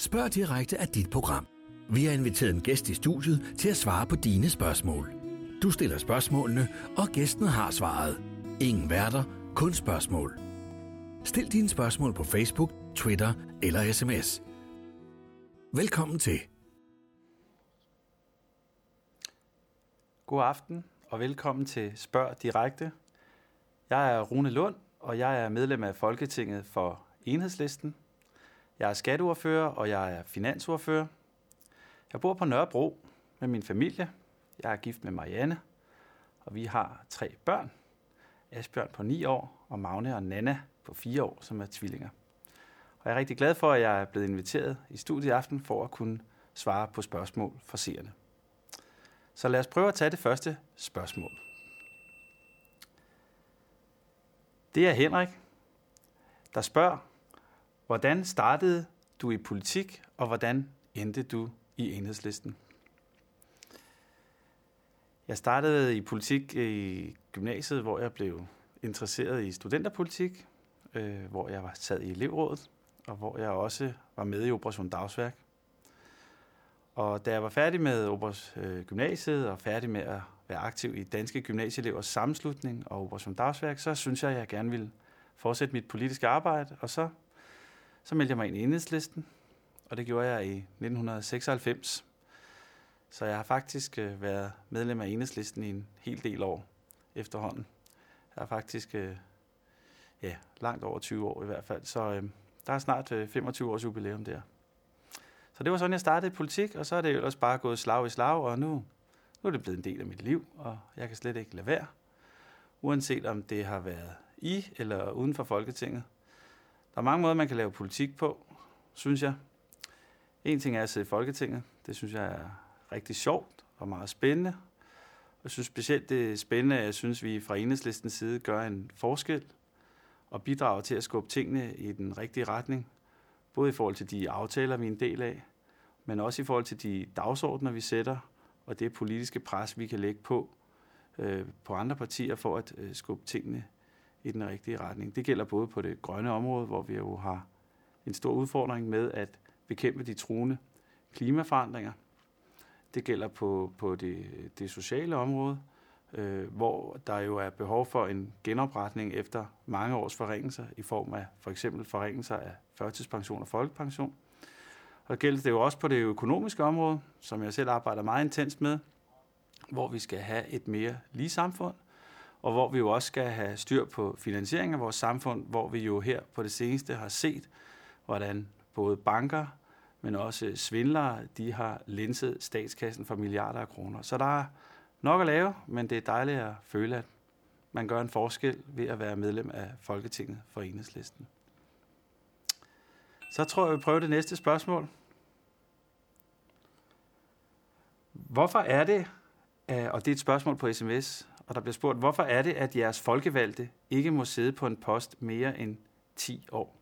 Spørg direkte er dit program. Vi har inviteret en gæst i studiet til at svare på dine spørgsmål. Du stiller spørgsmålene, og gæsten har svaret. Ingen værter, kun spørgsmål. Stil dine spørgsmål på Facebook, Twitter eller sms. Velkommen til. God aften og velkommen til Spørg Direkte. Jeg er Rune Lund, og jeg er medlem af Folketinget for Enhedslisten. Jeg er skatteordfører, og jeg er finansordfører. Jeg bor på Nørrebro med min familie. Jeg er gift med Marianne, og vi har tre børn. Asbjørn på 9 år, og Magne og Nana på 4 år, som er tvillinger. Og jeg er rigtig glad for, at jeg er blevet inviteret i studiet i aften for at kunne svare på spørgsmål fra seerne. Så lad os prøve at tage det første spørgsmål. Det er Henrik, der spørger, hvordan startede du i politik, og hvordan endte du i enhedslisten? Jeg startede i politik i gymnasiet, hvor jeg blev interesseret i studenterpolitik, øh, hvor jeg var sad i elevrådet, og hvor jeg også var med i Operation Dagsværk. Og da jeg var færdig med Operas, øh, Gymnasiet og færdig med at være aktiv i Danske Gymnasieelevers Sammenslutning og Operation Dagsværk, så synes jeg, at jeg gerne ville fortsætte mit politiske arbejde, og så, så meldte jeg mig ind i enhedslisten, og det gjorde jeg i 1996. Så jeg har faktisk øh, været medlem af enhedslisten i en hel del år efterhånden. Jeg er faktisk øh, ja, langt over 20 år i hvert fald, så øh, der er snart øh, 25 års jubilæum der. Så det var sådan, jeg startede i politik, og så er det ellers bare gået slag i slag, og nu, nu er det blevet en del af mit liv, og jeg kan slet ikke lade være. Uanset om det har været i eller uden for Folketinget. Der er mange måder, man kan lave politik på, synes jeg. En ting er at sidde i Folketinget. Det synes jeg er rigtig sjovt og meget spændende. Jeg synes specielt, det er spændende, at jeg synes, at vi fra enhedslistens side gør en forskel og bidrager til at skubbe tingene i den rigtige retning. Både i forhold til de aftaler, vi er en del af, men også i forhold til de dagsordner, vi sætter, og det politiske pres, vi kan lægge på, øh, på andre partier for at øh, skubbe tingene i den rigtige retning. Det gælder både på det grønne område, hvor vi jo har en stor udfordring med at bekæmpe de truende klimaforandringer. Det gælder på, på det, det sociale område, øh, hvor der jo er behov for en genopretning efter mange års forringelser i form af for eksempel forringelser af førtidspension og folkepension. Og det gælder det jo også på det økonomiske område, som jeg selv arbejder meget intens med, hvor vi skal have et mere lige samfund, og hvor vi jo også skal have styr på finansiering af vores samfund, hvor vi jo her på det seneste har set, hvordan både banker, men også øh, svindlere, de har linset statskassen for milliarder af kroner. Så der er nok at lave, men det er dejligt at føle, at man gør en forskel ved at være medlem af Folketinget for Enhedslisten. Så tror jeg, vi prøver det næste spørgsmål. Hvorfor er det, og det er et spørgsmål på sms, og der bliver spurgt, hvorfor er det, at jeres folkevalgte ikke må sidde på en post mere end 10 år?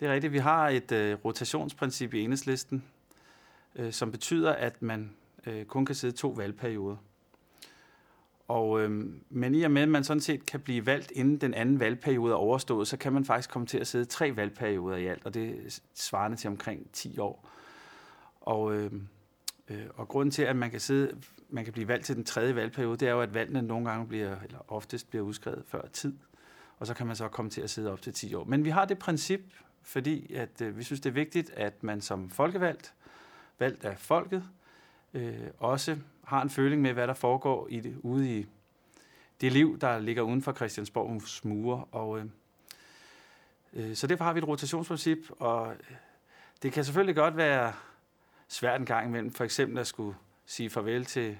Det er rigtigt. Vi har et øh, rotationsprincip i enhedslisten, øh, som betyder, at man øh, kun kan sidde to valgperioder. Og, øh, men i og med, at man sådan set kan blive valgt, inden den anden valgperiode er overstået, så kan man faktisk komme til at sidde tre valgperioder i alt, og det svarer svarende til omkring 10 år. Og, øh, Øh, og grunden til, at man kan, sidde, man kan blive valgt til den tredje valgperiode, det er jo, at valgene nogle gange bliver, eller oftest bliver udskrevet før tid, og så kan man så komme til at sidde op til 10 år. Men vi har det princip, fordi at, øh, vi synes, det er vigtigt, at man som folkevalgt, valgt af folket, øh, også har en føling med, hvad der foregår i det, ude i det liv, der ligger uden for Christiansborgs mure. Og, øh, øh, så derfor har vi et rotationsprincip, og øh, det kan selvfølgelig godt være svært en gang imellem, for eksempel at skulle sige farvel til,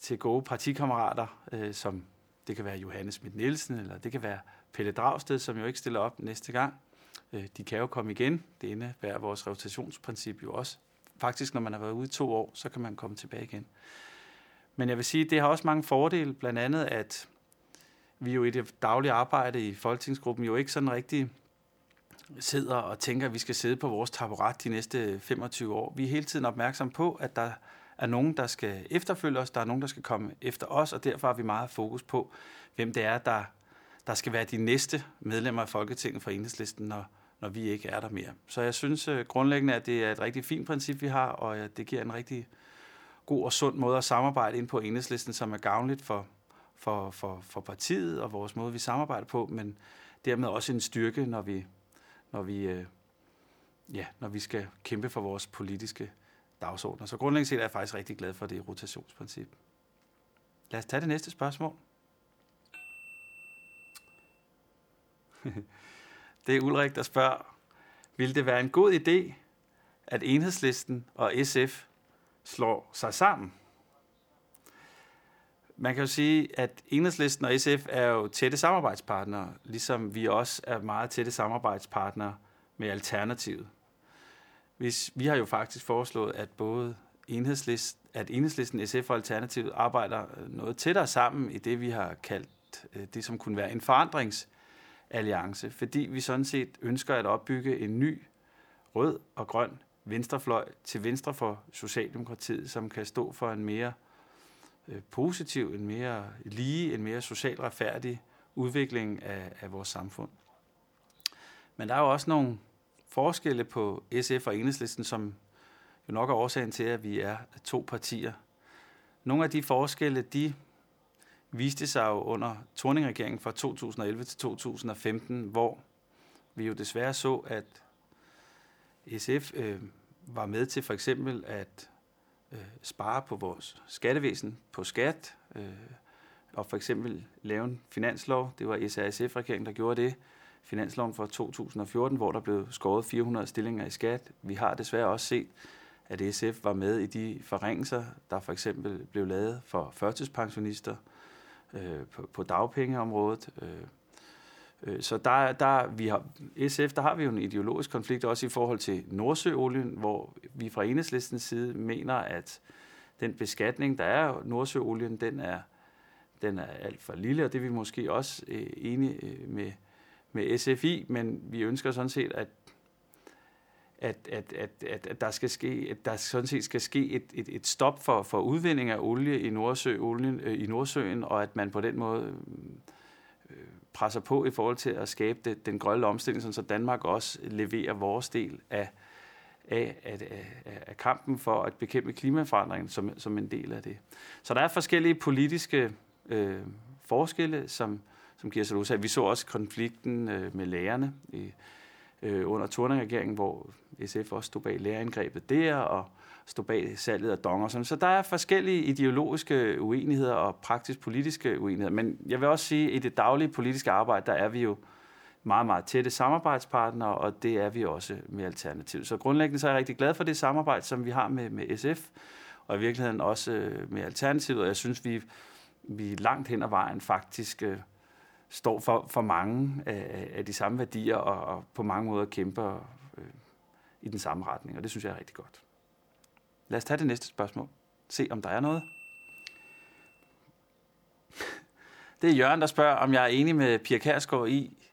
til gode partikammerater, øh, som det kan være Johannes Schmidt Nielsen, eller det kan være Pelle Dragsted, som jo ikke stiller op næste gang. Øh, de kan jo komme igen. Det indebærer vores rotationsprincip jo også. Faktisk, når man har været ude i to år, så kan man komme tilbage igen. Men jeg vil sige, det har også mange fordele, blandt andet at vi jo i det daglige arbejde i Folketingsgruppen jo ikke sådan rigtig sidder og tænker, at vi skal sidde på vores taburet de næste 25 år. Vi er hele tiden opmærksom på, at der er nogen, der skal efterfølge os, der er nogen, der skal komme efter os, og derfor har vi meget fokus på, hvem det er, der, der skal være de næste medlemmer af Folketinget for Enhedslisten, når, når vi ikke er der mere. Så jeg synes øh, grundlæggende, at det er et rigtig fint princip, vi har, og øh, det giver en rigtig god og sund måde at samarbejde ind på enhedslisten, som er gavnligt for, for, for, for partiet og vores måde, vi samarbejder på, men dermed også en styrke, når vi, når vi, øh, ja, når vi skal kæmpe for vores politiske dagsordner. Så grundlæggende set er jeg faktisk rigtig glad for det rotationsprincip. Lad os tage det næste spørgsmål. det er Ulrik, der spørger, vil det være en god idé, at enhedslisten og SF slår sig sammen? Man kan jo sige, at enhedslisten og SF er jo tætte samarbejdspartnere, ligesom vi også er meget tætte samarbejdspartnere med Alternativet. Hvis, vi har jo faktisk foreslået, at både enhedslisten, at enhedslisten, SF og Alternativet arbejder noget tættere sammen i det, vi har kaldt øh, det, som kunne være en forandringsalliance, fordi vi sådan set ønsker at opbygge en ny rød og grøn venstrefløj til venstre for Socialdemokratiet, som kan stå for en mere øh, Øh, positiv, en mere lige, en mere socialt retfærdig udvikling af, af vores samfund. Men der er jo også nogle forskelle på SF og Enhedslisten, som jo nok er årsagen til, at vi er to partier. Nogle af de forskelle, de viste sig jo under Torning-regeringen fra 2011 til 2015, hvor vi jo desværre så, at SF øh, var med til for eksempel at øh, spare på vores skattevæsen, på skat, øh, og for eksempel lave en finanslov. Det var SRSF-regeringen, der gjorde det finansloven for 2014, hvor der blev skåret 400 stillinger i skat. Vi har desværre også set, at SF var med i de forringelser, der for eksempel blev lavet for førtidspensionister øh, på, på dagpengeområdet. Øh, øh Øh, så der, der, vi har, SF, der har vi jo en ideologisk konflikt også i forhold til Nordsøolien, hvor vi fra enhedslistens side mener, at den beskatning, der er Nordsøolien, den er, den er alt for lille, og det er vi måske også øh, enige øh, med, med SFI, men vi ønsker sådan set, at at, at, at, at, at der skal ske, at der sådan set skal ske et, et, et stop for, for udvinding af olie i, Nordsø, olien, øh, i Nordsøen, og at man på den måde øh, presser på i forhold til at skabe det, den grønne omstilling, så Danmark også leverer vores del af, af, af, af, kampen for at bekæmpe klimaforandringen som, som en del af det. Så der er forskellige politiske øh, forskelle, som, som giver sig ud af. Vi så også konflikten øh, med lærerne i, øh, under Torning-regeringen, hvor SF også stod bag lærerindgrebet der, og stod bag salget af donger. Så der er forskellige ideologiske uenigheder og praktisk politiske uenigheder. Men jeg vil også sige, at i det daglige politiske arbejde, der er vi jo meget, meget tætte samarbejdspartnere, og det er vi også med Alternativ. Så grundlæggende så er jeg rigtig glad for det samarbejde, som vi har med, med SF, og i virkeligheden også øh, med Alternativet, og jeg synes, vi, vi langt hen ad vejen faktisk øh, står for, for mange af, af de samme værdier og, og på mange måder kæmper øh, i den samme retning, og det synes jeg er rigtig godt. Lad os tage det næste spørgsmål. Se, om der er noget. Det er Jørgen, der spørger, om jeg er enig med Pia Kærsgaard i,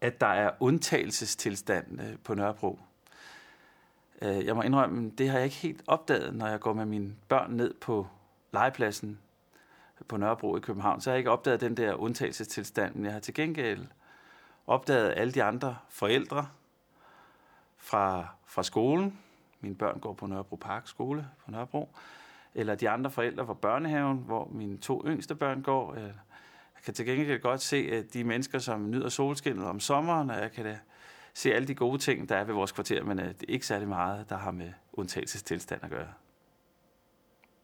at der er undtagelsestilstand på Nørrebro. Øh, jeg må indrømme, det har jeg ikke helt opdaget, når jeg går med mine børn ned på legepladsen på Nørrebro i København, så har jeg ikke opdaget den der undtagelsestilstand, men jeg har til gengæld opdaget alle de andre forældre fra, fra skolen. Mine børn går på Nørrebro Park skole på Nørrebro. Eller de andre forældre fra børnehaven, hvor mine to yngste børn går. Øh, jeg kan til gengæld godt se at de mennesker, som nyder solskinnet om sommeren, og jeg kan da se alle de gode ting, der er ved vores kvarter, men øh, det er ikke særlig meget, der har med undtagelsestilstand at gøre.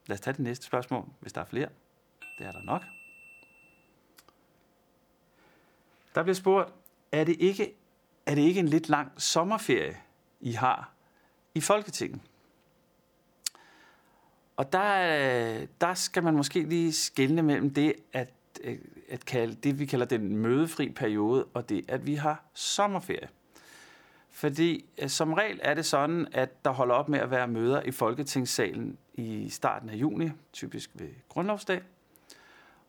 Lad os tage det næste spørgsmål, hvis der er flere. Det er der nok. Der bliver spurgt, er det ikke, er det ikke en lidt lang sommerferie, I har i Folketinget? Og der, der skal man måske lige skelne mellem det, at, øh, at kalde det, vi kalder den mødefri periode, og det, at vi har sommerferie. Fordi øh, som regel er det sådan, at der holder op med at være møder i Folketingssalen i starten af juni, typisk ved grundlovsdag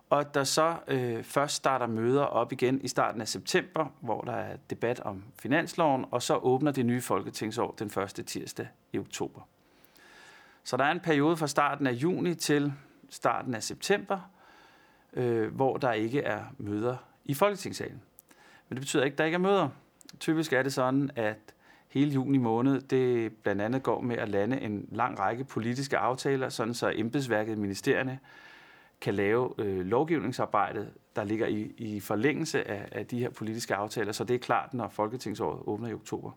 og der så øh, først starter møder op igen i starten af september, hvor der er debat om finansloven, og så åbner det nye folketingsår den første tirsdag i oktober. Så der er en periode fra starten af juni til starten af september, øh, hvor der ikke er møder i Folketingssalen. Men det betyder ikke, at der ikke er møder. typisk er det sådan, at hele juni måned, det blandt andet går med at lande en lang række politiske aftaler, sådan så embedsværket i ministerierne kan lave øh, lovgivningsarbejdet, der ligger i, i forlængelse af, af de her politiske aftaler. Så det er klart, når Folketingsåret åbner i oktober.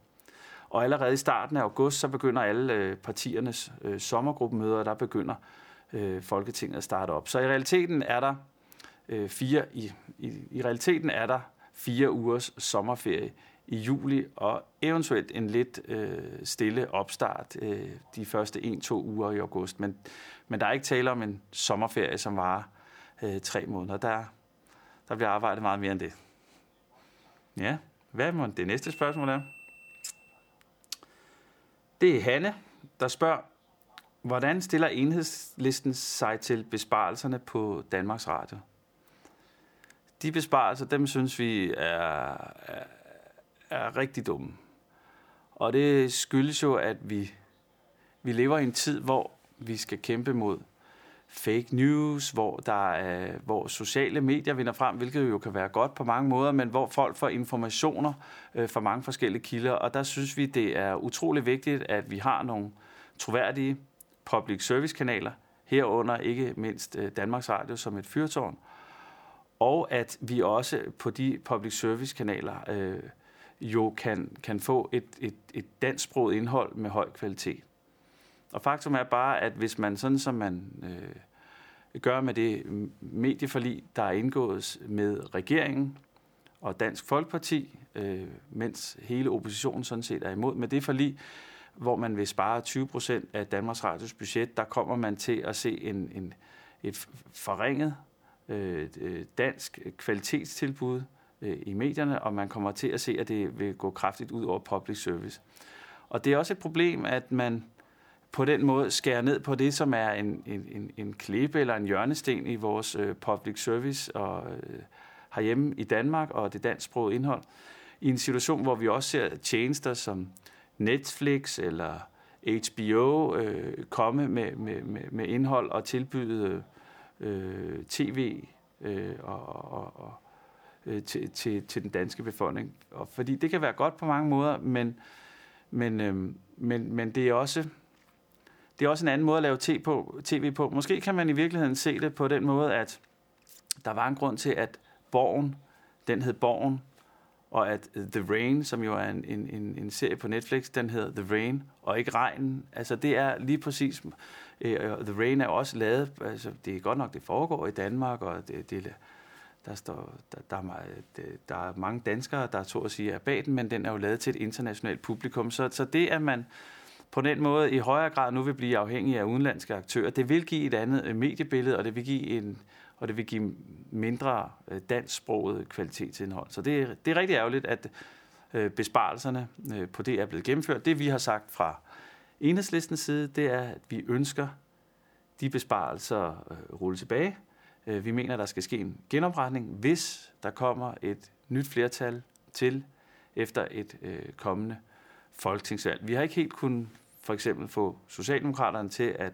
Og allerede i starten af august, så begynder alle øh, partiernes øh, sommergruppemøder, der begynder øh, Folketinget at starte op. Så i realiteten er der øh, fire i, i, i realiteten er der fire ugers sommerferie i juli, og eventuelt en lidt øh, stille opstart øh, de første en-to uger i august. Men, men der er ikke tale om en sommerferie, som varer øh, tre måneder. Der, der bliver arbejdet meget mere end det. Ja, hvad må det næste spørgsmål er? Det er Hanne, der spørger, hvordan stiller enhedslisten sig til besparelserne på Danmarks Radio? De besparelser, dem synes vi er, er, er rigtig dumme. Og det skyldes jo, at vi, vi lever i en tid, hvor vi skal kæmpe mod fake news, hvor, der er, hvor sociale medier vinder frem, hvilket jo kan være godt på mange måder, men hvor folk får informationer øh, fra mange forskellige kilder. Og der synes vi, det er utrolig vigtigt, at vi har nogle troværdige public service kanaler, herunder ikke mindst øh, Danmarks Radio som et fyrtårn, og at vi også på de public service kanaler øh, jo kan, kan få et, et, et dansksproget indhold med høj kvalitet. Og faktum er bare, at hvis man sådan som man øh, gør med det medieforlig, der er indgået med regeringen og Dansk Folkeparti, øh, mens hele oppositionen sådan set er imod, med det forlig, hvor man vil spare 20 procent af Danmarks Radios budget, der kommer man til at se en, en, et forringet øh, øh, dansk kvalitetstilbud øh, i medierne, og man kommer til at se, at det vil gå kraftigt ud over public service. Og det er også et problem, at man på den måde skære ned på det, som er en, en, en klippe eller en hjørnesten i vores øh, public service og øh, herhjemme i Danmark og det dansksprogede indhold. I en situation, hvor vi også ser tjenester som Netflix eller HBO øh, komme med, med, med, med indhold og tilbyde øh, tv øh, og, og, og øh, til, til, til den danske befolkning. Og fordi det kan være godt på mange måder, men, men, øh, men, men det er også det er også en anden måde at lave tv på, tv på. Måske kan man i virkeligheden se det på den måde, at der var en grund til, at Borgen, den hed Borgen, og at The Rain, som jo er en, en, en, en serie på Netflix, den hedder The Rain, og ikke Regnen. Altså det er lige præcis, øh, The Rain er også lavet, altså det er godt nok, det foregår i Danmark, og det, det, der, står, der, der, er, meget, der er mange danskere, der to at sige er bag den, men den er jo lavet til et internationalt publikum. Så, så det, at man på den måde i højere grad nu vil blive afhængige af udenlandske aktører, det vil give et andet øh, mediebillede, og det vil give en og det vil give mindre øh, dansksproget kvalitetsindhold. Så det, er, det er rigtig ærgerligt, at øh, besparelserne på det er blevet gennemført. Det vi har sagt fra enhedslistens side, det er, at vi ønsker de besparelser rulle tilbage. Vi mener, der skal ske en genopretning, hvis der kommer et nyt flertal til efter et kommende folketingsvalg. Vi har ikke helt kunnet for eksempel få Socialdemokraterne til at,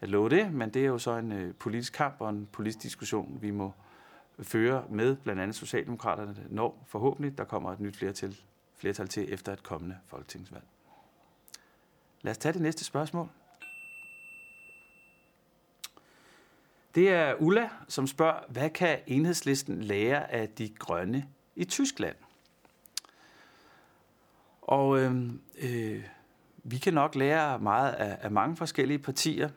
at love det, men det er jo så en øh, politisk kamp og en politisk diskussion, vi må føre med blandt andet Socialdemokraterne, når forhåbentlig der kommer et nyt flertal, flertal til efter et kommende folketingsvalg. Lad os tage det næste spørgsmål. Det er Ulla, som spørger, hvad kan enhedslisten lære af de grønne i Tyskland? Og øh, øh, vi kan nok lære meget af, af mange forskellige partier.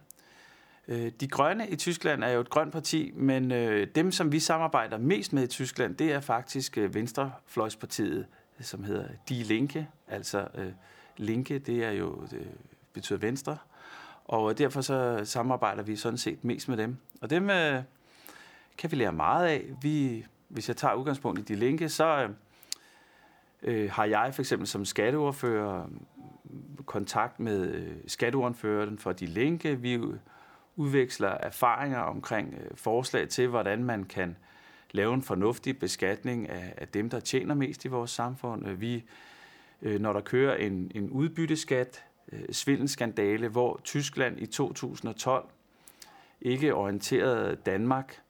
Øh, de Grønne i Tyskland er jo et grønt parti, men øh, dem, som vi samarbejder mest med i Tyskland, det er faktisk øh, Venstrefløjspartiet, som hedder Die Linke. Altså øh, Linke, det er jo det betyder venstre, og øh, derfor så samarbejder vi sådan set mest med dem. Og dem øh, kan vi lære meget af. Vi, hvis jeg tager udgangspunkt i Die Linke, så øh, øh, har jeg for eksempel som skatteordfører kontakt med øh, skatteordføreren for De Linke. Vi udveksler erfaringer omkring øh, forslag til, hvordan man kan lave en fornuftig beskatning af, af dem, der tjener mest i vores samfund. Øh, vi, øh, når der kører en, en udbytteskat, øh, svindelskandale, hvor Tyskland i 2012 ikke orienterede Danmark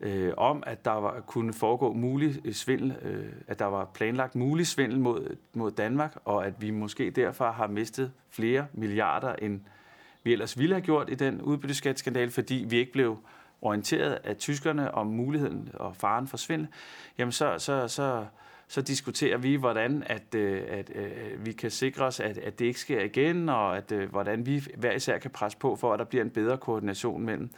øh, om, at der var, kunne foregå mulig øh, svindel, øh, at der var planlagt mulig svindel mod, mod Danmark, og at vi måske derfor har mistet flere milliarder, end vi ellers ville have gjort i den udbytteskatskandal, fordi vi ikke blev orienteret af tyskerne om muligheden og faren for svindel, jamen så, så, så, så diskuterer vi, hvordan at, øh, at, øh, at vi kan sikre os, at, at det ikke sker igen, og at, hvordan vi hver især kan presse på for, at der bliver en bedre koordination mellem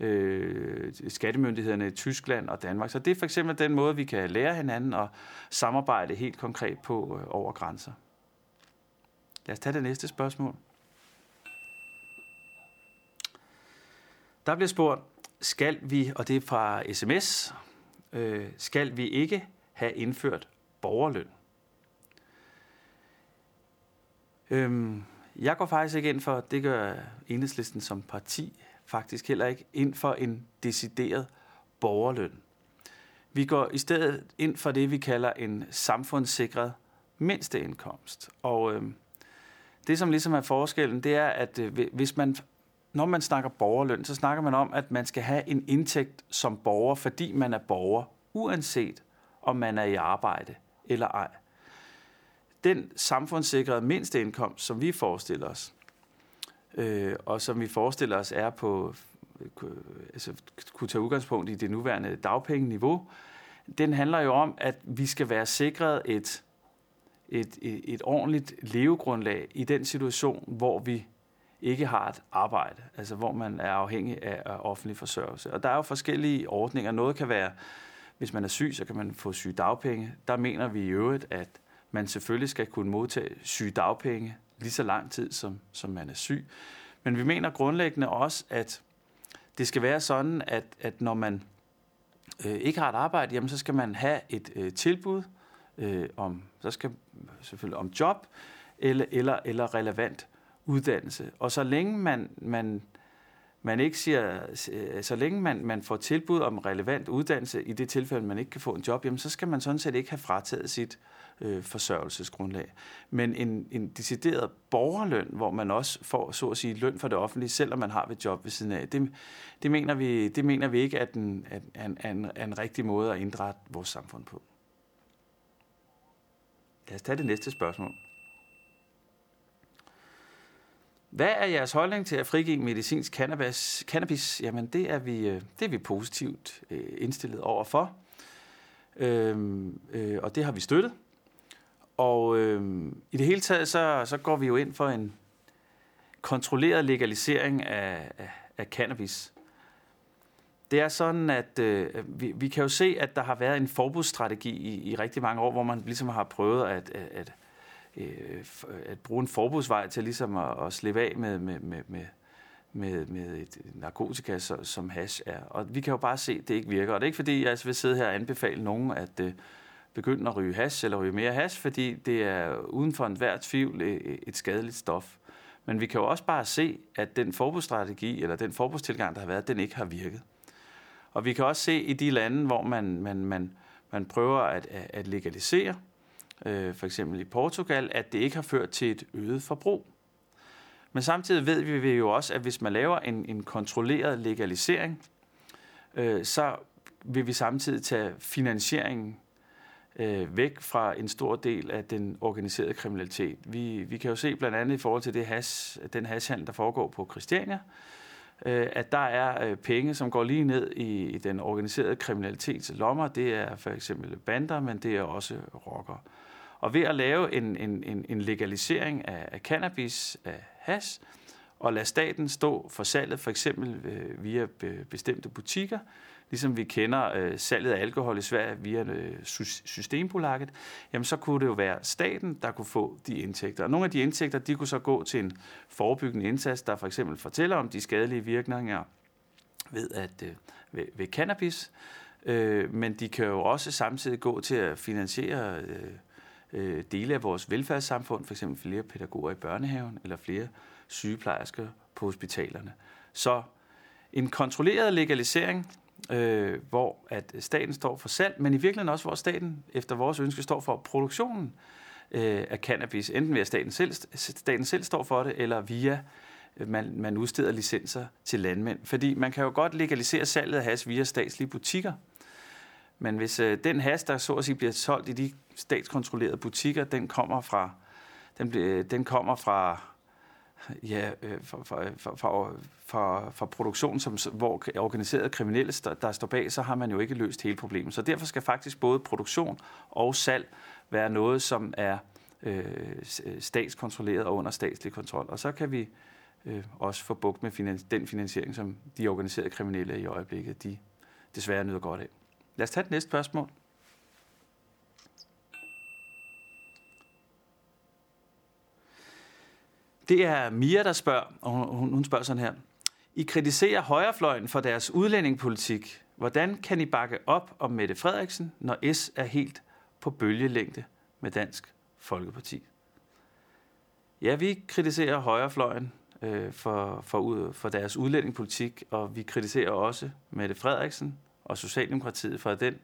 øh, skattemyndighederne i Tyskland og Danmark. Så det er for eksempel den måde, vi kan lære hinanden og samarbejde helt konkret på øh, over grænser. Lad os tage det næste spørgsmål. Der bliver spurgt, skal vi, og det er fra sms, øh, skal vi ikke have indført borgerløn? Øhm, jeg går faktisk ikke ind for, det gør enhedslisten som parti, faktisk heller ikke ind for en decideret borgerløn. Vi går i stedet ind for det, vi kalder en samfundssikret mindsteindkomst. Og øh, det, som ligesom er forskellen, det er, at øh, hvis man, når man snakker borgerløn, så snakker man om, at man skal have en indtægt som borger, fordi man er borger, uanset om man er i arbejde eller ej. Den samfundssikrede mindsteindkomst, som vi forestiller os, øh, og som vi forestiller os er på, øh, altså, kunne tage udgangspunkt i det nuværende dagpengeniveau, den handler jo om, at vi skal være sikret et, et, et, et ordentligt levegrundlag i den situation, hvor vi ikke har et arbejde, altså hvor man er afhængig af offentlig forsørgelse. Og der er jo forskellige ordninger. Noget kan være, hvis man er syg, så kan man få sygedagpenge. Der mener vi i øvrigt, at man selvfølgelig skal kunne modtage sygedagpenge lige så lang tid, som, som man er syg. Men vi mener grundlæggende også, at det skal være sådan, at, at når man øh, ikke har et arbejde, jamen, så skal man have et øh, tilbud øh, om, så skal selvfølgelig om job eller, eller, eller relevant uddannelse. Og så længe man, man, man ikke siger, øh, så længe man, man får tilbud om relevant uddannelse, i det tilfælde, man ikke kan få en job, jamen, så skal man sådan set ikke have frataget sit øh, forsørgelsesgrundlag. Men en, en decideret borgerløn, hvor man også får, så at sige, løn for det offentlige, selvom man har et job ved siden af, det, det, mener, vi, det mener vi ikke er en, er, en, en, en rigtig måde at indrette vores samfund på. Lad os tage det næste spørgsmål. Hvad er jeres holdning til at frigive medicinsk cannabis? cannabis? Jamen, det er vi, øh, det er vi positivt øh, indstillet over for. Øhm, øh, og det har vi støttet. Og øhm, i det hele taget, så, så går vi jo ind for en kontrolleret legalisering af, af, af cannabis. Det er sådan, at øh, vi, vi kan jo se, at der har været en forbudsstrategi i, i rigtig mange år, hvor man ligesom har prøvet at, at, at, øh, at bruge en forbudsvej til ligesom at, at slippe af med, med, med, med, med, med et narkotika, som hash er. Og vi kan jo bare se, at det ikke virker. Og det er ikke fordi, jeg altså vil sidde her og anbefale nogen, at, øh, begynde at ryge hash eller ryge mere hash, fordi det er uden for enhver tvivl øh, et skadeligt stof. Men vi kan jo også bare se, at den forbudsstrategi eller den forbudstilgang, der har været, den ikke har virket. Og vi kan også se i de lande, hvor man, man, man, man prøver at, at legalisere, øh, for eksempel i Portugal, at det ikke har ført til et øget forbrug. Men samtidig ved vi jo også, at hvis man laver en, en kontrolleret legalisering, øh, så vil vi samtidig tage finansieringen øh, væk fra en stor del af den organiserede kriminalitet. Vi, vi kan jo se blandt andet i forhold til det has, den hashandel, der foregår på Christiania, øh, at der er øh, penge, som går lige ned i, i den organiserede kriminalitets lommer. Det er for eksempel bander, men det er også rockere. Og ved at lave en, en, en, en legalisering af, af cannabis, af hash, og lade staten stå for salget, for eksempel øh, via bestemte butikker, ligesom vi kender øh, salget af alkohol i Sverige via øh, Systembolaget, jamen så kunne det jo være staten, der kunne få de indtægter. Og nogle af de indtægter, de kunne så gå til en forebyggende indsats, der for eksempel fortæller om de skadelige virkninger ved, at, øh, ved, ved cannabis, øh, men de kan jo også samtidig gå til at finansiere øh, øh, dele af vores velfærdssamfund, f.eks. flere pædagoger i børnehaven eller flere sygeplejersker på hospitalerne. Så en kontrolleret legalisering øh, hvor at staten står for salg, men i virkeligheden også, hvor staten efter vores ønske står for produktionen øh, af cannabis, enten ved at staten selv, staten selv står for det, eller via øh, man, man udsteder licenser til landmænd. Fordi man kan jo godt legalisere salget af has via statslige butikker. Men hvis øh, den has, der så at sige bliver solgt i de statskontrollerede butikker, den kommer fra, den, den kommer fra ja, øh, fra, fra, fra, fra, fra produktion, som, hvor organiserede kriminelle, der, der står bag, så har man jo ikke løst hele problemet. Så derfor skal faktisk både produktion og salg være noget, som er øh, statskontrolleret og under statslig kontrol. Og så kan vi øh, også få bugt med finans- den finansiering, som de organiserede kriminelle i øjeblikket, de desværre nyder godt af. Lad os tage det næste spørgsmål. Det er Mia, der spørger, og hun, hun spørger sådan her. I kritiserer højrefløjen for deres udlændingepolitik. Hvordan kan I bakke op om Mette Frederiksen, når S er helt på bølgelængde med Dansk Folkeparti? Ja, vi kritiserer højrefløjen øh, for, for, for deres udlændingepolitik, og vi kritiserer også Mette Frederiksen og Socialdemokratiet for den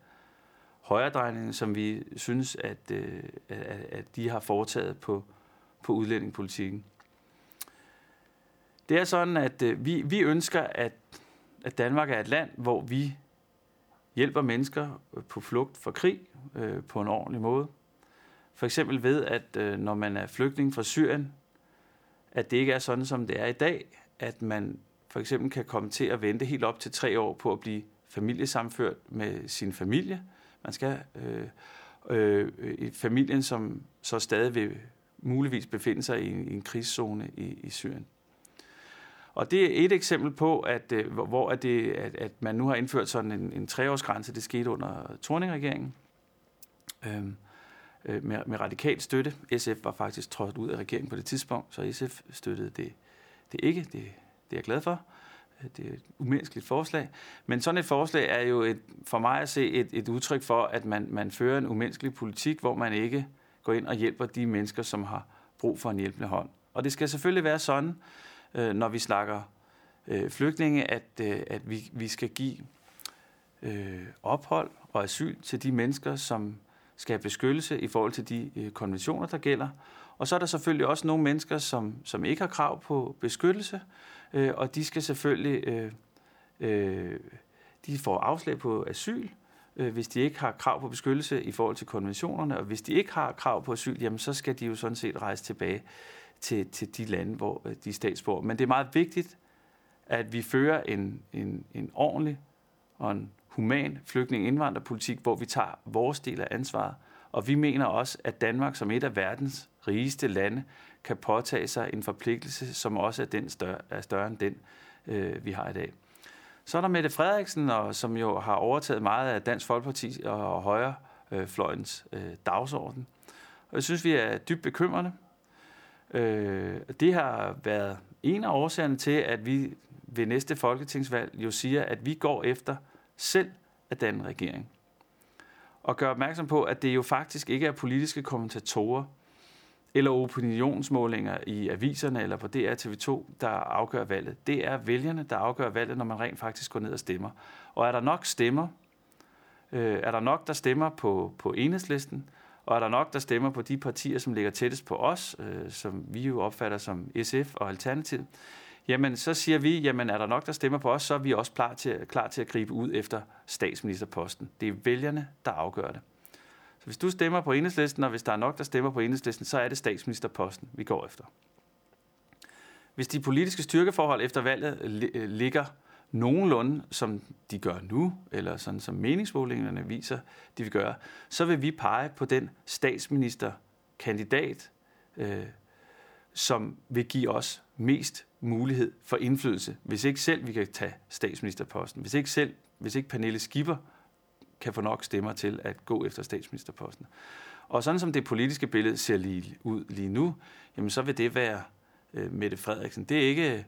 højredrejning, som vi synes, at, øh, at, at de har foretaget på, på udlændingepolitikken. Det er sådan, at øh, vi, vi ønsker, at, at Danmark er et land, hvor vi hjælper mennesker øh, på flugt fra krig øh, på en ordentlig måde. For eksempel ved, at øh, når man er flygtning fra Syrien, at det ikke er sådan, som det er i dag, at man for eksempel kan komme til at vente helt op til tre år på at blive familiesamført med sin familie. Man skal øh, øh, familien, som så stadig vil muligvis befinde sig i en, i en krigszone i, i Syrien. Og det er et eksempel på, at øh, hvor at, det, at, at man nu har indført sådan en, en treårsgrænse. Det skete under Torning-regeringen øhm, øh, med, med radikal støtte. SF var faktisk trådt ud af regeringen på det tidspunkt, så SF støttede det, det ikke. Det, det er jeg glad for. Øh, det er et umenneskeligt forslag. Men sådan et forslag er jo et, for mig at se et, et udtryk for, at man, man fører en umenneskelig politik, hvor man ikke går ind og hjælper de mennesker, som har brug for en hjælpende hånd. Og det skal selvfølgelig være sådan, øh, når vi snakker øh, flygtninge, at, øh, at vi, vi skal give øh, ophold og asyl til de mennesker, som skal have beskyttelse i forhold til de øh, konventioner, der gælder. Og så er der selvfølgelig også nogle mennesker, som, som ikke har krav på beskyttelse, øh, og de skal selvfølgelig øh, øh, de får afslag på asyl, øh, hvis de ikke har krav på beskyttelse i forhold til konventionerne, og hvis de ikke har krav på asyl, jamen så skal de jo sådan set rejse tilbage til, til de lande, hvor øh, de er statsborger. Men det er meget vigtigt, at vi fører en, en, en ordentlig og en human flygtning-indvandrerpolitik, hvor vi tager vores del af ansvaret. Og vi mener også, at Danmark som et af verdens rigeste lande kan påtage sig en forpligtelse, som også er, den større, er større end den, øh, vi har i dag. Så er der Mette Frederiksen, og, som jo har overtaget meget af Dansk Folkeparti og højrefløjens øh, dagsorden. Og jeg synes, vi er dybt bekymrende. Øh, det har været en af årsagerne til, at vi ved næste folketingsvalg jo siger, at vi går efter selv at danne regering. Og gør opmærksom på, at det jo faktisk ikke er politiske kommentatorer eller opinionsmålinger i aviserne eller på DR TV2, der afgør valget. Det er vælgerne, der afgør valget, når man rent faktisk går ned og stemmer. Og er der nok stemmer, øh, er der nok, der stemmer på, på enhedslisten, og er der nok, der stemmer på de partier, som ligger tættest på os, øh, som vi jo opfatter som SF og Alternativ, jamen så siger vi, jamen er der nok, der stemmer på os, så er vi også klar til, klar til at gribe ud efter statsministerposten. Det er vælgerne, der afgør det. Så hvis du stemmer på enhedslisten, og hvis der er nok, der stemmer på enhedslisten, så er det statsministerposten, vi går efter. Hvis de politiske styrkeforhold efter valget øh, ligger nogenlunde, som de gør nu, eller sådan som meningsmålingerne viser, de vil gøre, så vil vi pege på den statsministerkandidat, øh, som vil give os mest mulighed for indflydelse, hvis ikke selv vi kan tage statsministerposten, hvis ikke selv, hvis ikke Pernille Skipper kan få nok stemmer til at gå efter statsministerposten. Og sådan som det politiske billede ser lige ud lige nu, jamen så vil det være øh, Mette Frederiksen. Det er ikke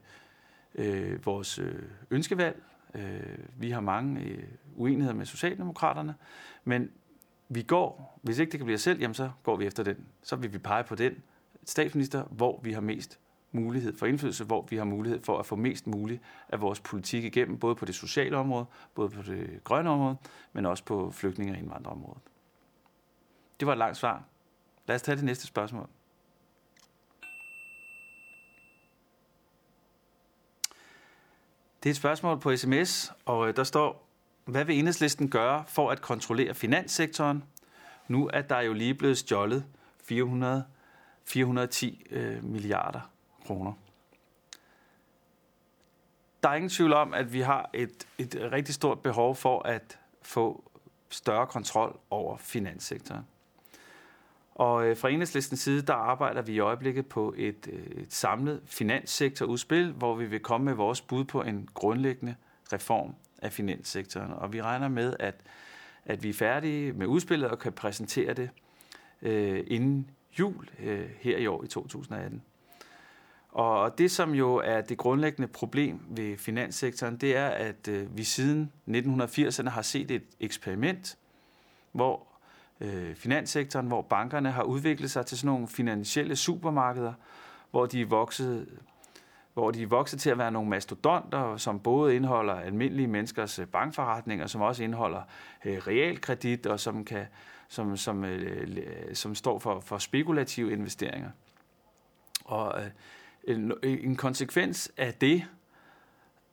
øh, vores øh, ønskevalg. Øh, vi har mange øh, uenigheder med Socialdemokraterne, men vi går, hvis ikke det kan blive os selv, jamen så går vi efter den. Så vil vi pege på den statsminister, hvor vi har mest mulighed for indflydelse, hvor vi har mulighed for at få mest muligt af vores politik igennem, både på det sociale område, både på det grønne område, men også på flygtninge- og indvandrerområdet. Det var et langt svar. Lad os tage det næste spørgsmål. Det er et spørgsmål på sms, og øh, der står, hvad vil enhedslisten gøre for at kontrollere finanssektoren, nu at der jo lige blevet stjålet 400, 410 øh, milliarder kroner? Der er ingen tvivl om, at vi har et, et rigtig stort behov for at få større kontrol over finanssektoren. Og øh, fra enhedslistens side, der arbejder vi i øjeblikket på et, øh, et samlet finanssektorudspil, hvor vi vil komme med vores bud på en grundlæggende reform af finanssektoren. Og vi regner med, at, at vi er færdige med udspillet og kan præsentere det øh, inden jul øh, her i år i 2018. Og det, som jo er det grundlæggende problem ved finanssektoren, det er, at øh, vi siden 1980'erne har set et eksperiment, hvor øh, finanssektoren, hvor bankerne har udviklet sig til sådan nogle finansielle supermarkeder, hvor de er vokset hvor de er vokset til at være nogle mastodonter, som både indeholder almindelige menneskers øh, bankforretninger, som også indeholder øh, realkredit, og som, kan, som, som, øh, øh, som står for, for spekulative investeringer. Og øh, en, en konsekvens af det,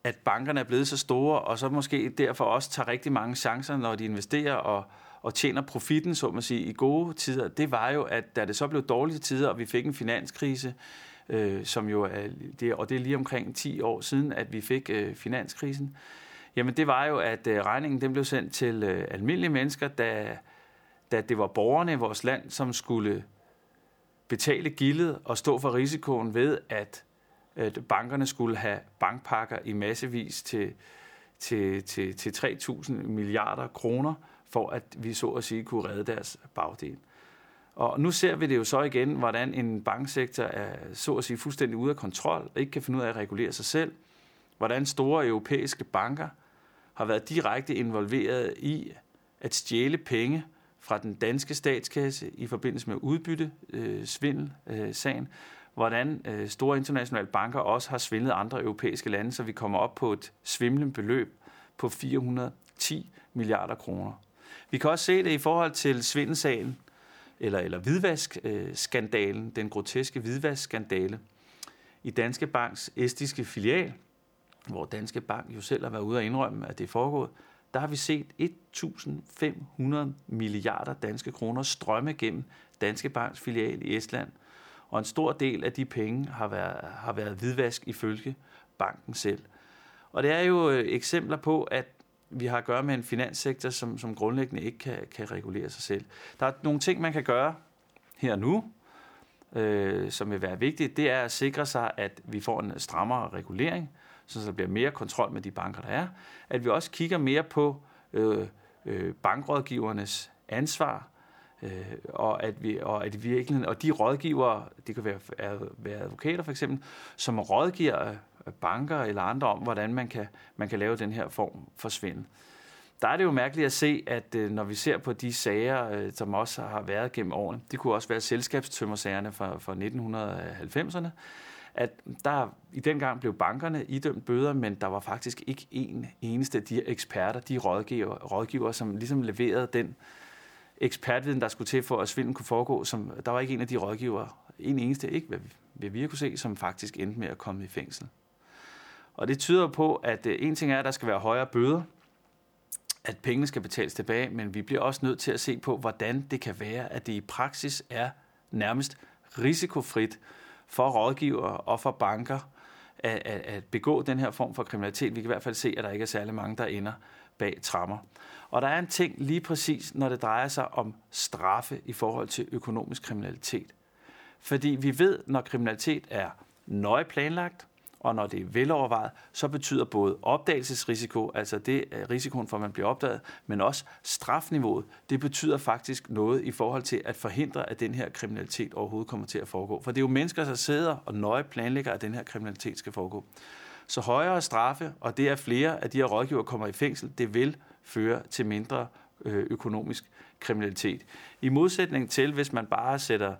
at bankerne er blevet så store, og så måske derfor også tager rigtig mange chancer, når de investerer og, og tjener profitten, så man sige, i gode tider, det var jo, at da det så blev dårlige tider, og vi fik en finanskrise, øh, som jo er, det, og det er lige omkring 10 år siden, at vi fik øh, finanskrisen, jamen det var jo, at øh, regningen den blev sendt til øh, almindelige mennesker, da, da det var borgerne i vores land, som skulle betale gildet og stå for risikoen ved, at, at bankerne skulle have bankpakker i massevis til, til, til, til 3.000 milliarder kroner, for at vi så at sige kunne redde deres bagdel. Og nu ser vi det jo så igen, hvordan en banksektor er så at sige fuldstændig ude af kontrol og ikke kan finde ud af at regulere sig selv. Hvordan store europæiske banker har været direkte involveret i at stjæle penge fra den danske statskasse i forbindelse med udbytte, øh, svindel, øh, sagen, hvordan øh, store internationale banker også har svindlet andre europæiske lande, så vi kommer op på et svimlende beløb på 410 milliarder kroner. Vi kan også se det i forhold til svindelsagen, eller, eller hvidvask-skandalen, den groteske hvidvaskskandale i Danske Banks estiske filial, hvor Danske Bank jo selv har været ude og indrømme, at det er foregået, der har vi set 1.500 milliarder danske kroner strømme gennem Danske Banks filial i Estland. Og en stor del af de penge har været, har været hvidvask ifølge banken selv. Og det er jo øh, eksempler på, at vi har at gøre med en finanssektor, som, som grundlæggende ikke kan, kan regulere sig selv. Der er nogle ting, man kan gøre her nu, øh, som vil være vigtigt. Det er at sikre sig, at vi får en strammere regulering, så der bliver mere kontrol med de banker, der er. At vi også kigger mere på øh, øh, bankrådgivernes ansvar, øh, og at vi og at virkelig, og de rådgivere, det kan være, være advokater for eksempel, som rådgiver banker eller andre om, hvordan man kan, man kan lave den her form for svindel. Der er det jo mærkeligt at se, at øh, når vi ser på de sager, øh, som også har været gennem årene, det kunne også være selskabstømmersagerne fra, fra 1990'erne, at der i den gang blev bankerne idømt bøder, men der var faktisk ikke en eneste af de eksperter, de rådgiver, rådgiver som ligesom leverede den ekspertviden, der skulle til for, at svindlen kunne foregå. Som, der var ikke en af de rådgivere, en eneste ikke, hvad, hvad vi kunne se, som faktisk endte med at komme i fængsel. Og det tyder på, at øh, en ting er, at der skal være højere bøder, at pengene skal betales tilbage, men vi bliver også nødt til at se på, hvordan det kan være, at det i praksis er nærmest risikofrit for rådgivere og for banker at, at, at begå den her form for kriminalitet. Vi kan i hvert fald se, at der ikke er særlig mange, der ender bag trammer. Og der er en ting lige præcis, når det drejer sig om straffe i forhold til økonomisk kriminalitet. Fordi vi ved, når kriminalitet er nøje planlagt, og når det er velovervejet, så betyder både opdagelsesrisiko, altså det er risikoen for, at man bliver opdaget, men også strafniveauet, det betyder faktisk noget i forhold til at forhindre, at den her kriminalitet overhovedet kommer til at foregå. For det er jo mennesker, der sidder og nøje planlægger, at den her kriminalitet skal foregå. Så højere straffe, og det er flere af de her rådgiver kommer i fængsel, det vil føre til mindre øh, økonomisk kriminalitet. I modsætning til, hvis man bare sætter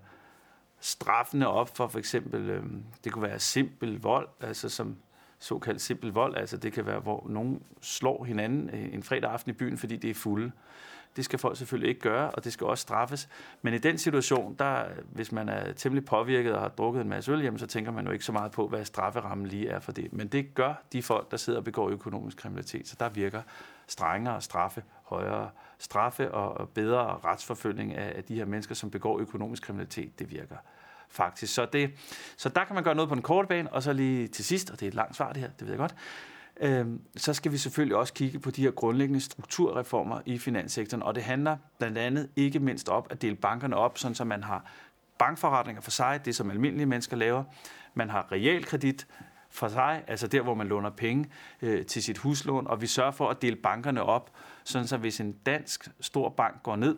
straffene op for for eksempel, øh, det kunne være simpel vold, altså som såkaldt simpel vold, altså det kan være, hvor nogen slår hinanden øh, en fredag aften i byen, fordi det er fulde. Det skal folk selvfølgelig ikke gøre, og det skal også straffes. Men i den situation, der, hvis man er temmelig påvirket og har drukket en masse øl, jamen, så tænker man jo ikke så meget på, hvad strafferammen lige er for det. Men det gør de folk, der sidder og begår økonomisk kriminalitet. Så der virker strengere straffe, højere straffe og bedre retsforfølgning af de her mennesker, som begår økonomisk kriminalitet. Det virker faktisk. Så, det, så der kan man gøre noget på den korte bane, og så lige til sidst, og det er et langt svar det her, det ved jeg godt, øh, så skal vi selvfølgelig også kigge på de her grundlæggende strukturreformer i finanssektoren, og det handler blandt andet ikke mindst op at dele bankerne op, sådan så man har bankforretninger for sig, det som almindelige mennesker laver, man har realkredit for sig, altså der, hvor man låner penge øh, til sit huslån, og vi sørger for at dele bankerne op, sådan så hvis en dansk stor bank går ned,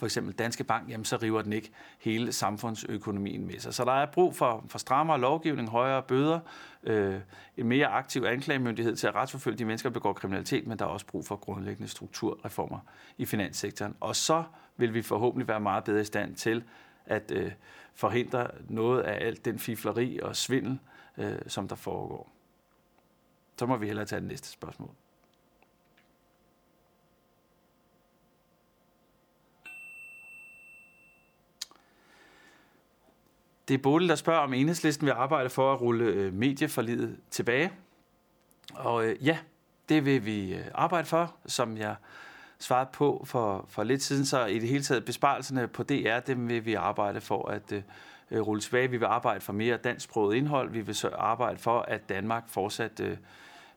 for eksempel Danske Bank, jamen så river den ikke hele samfundsøkonomien med sig. Så der er brug for, for strammere lovgivning, højere bøder, øh, en mere aktiv anklagemyndighed til at retsforfølge de mennesker, der begår kriminalitet, men der er også brug for grundlæggende strukturreformer i finanssektoren. Og så vil vi forhåbentlig være meget bedre i stand til at øh, forhindre noget af alt den fifleri og svindel, øh, som der foregår. Så må vi hellere tage det næste spørgsmål. Det er Bodil, der spørger, om enhedslisten vil arbejde for at rulle øh, medieforlidet tilbage. Og øh, ja, det vil vi øh, arbejde for, som jeg svarede på for, for lidt siden. Så i det hele taget besparelserne på DR, dem vil vi arbejde for at øh, øh, rulle tilbage. Vi vil arbejde for mere dansksproget indhold. Vi vil så arbejde for, at Danmark fortsat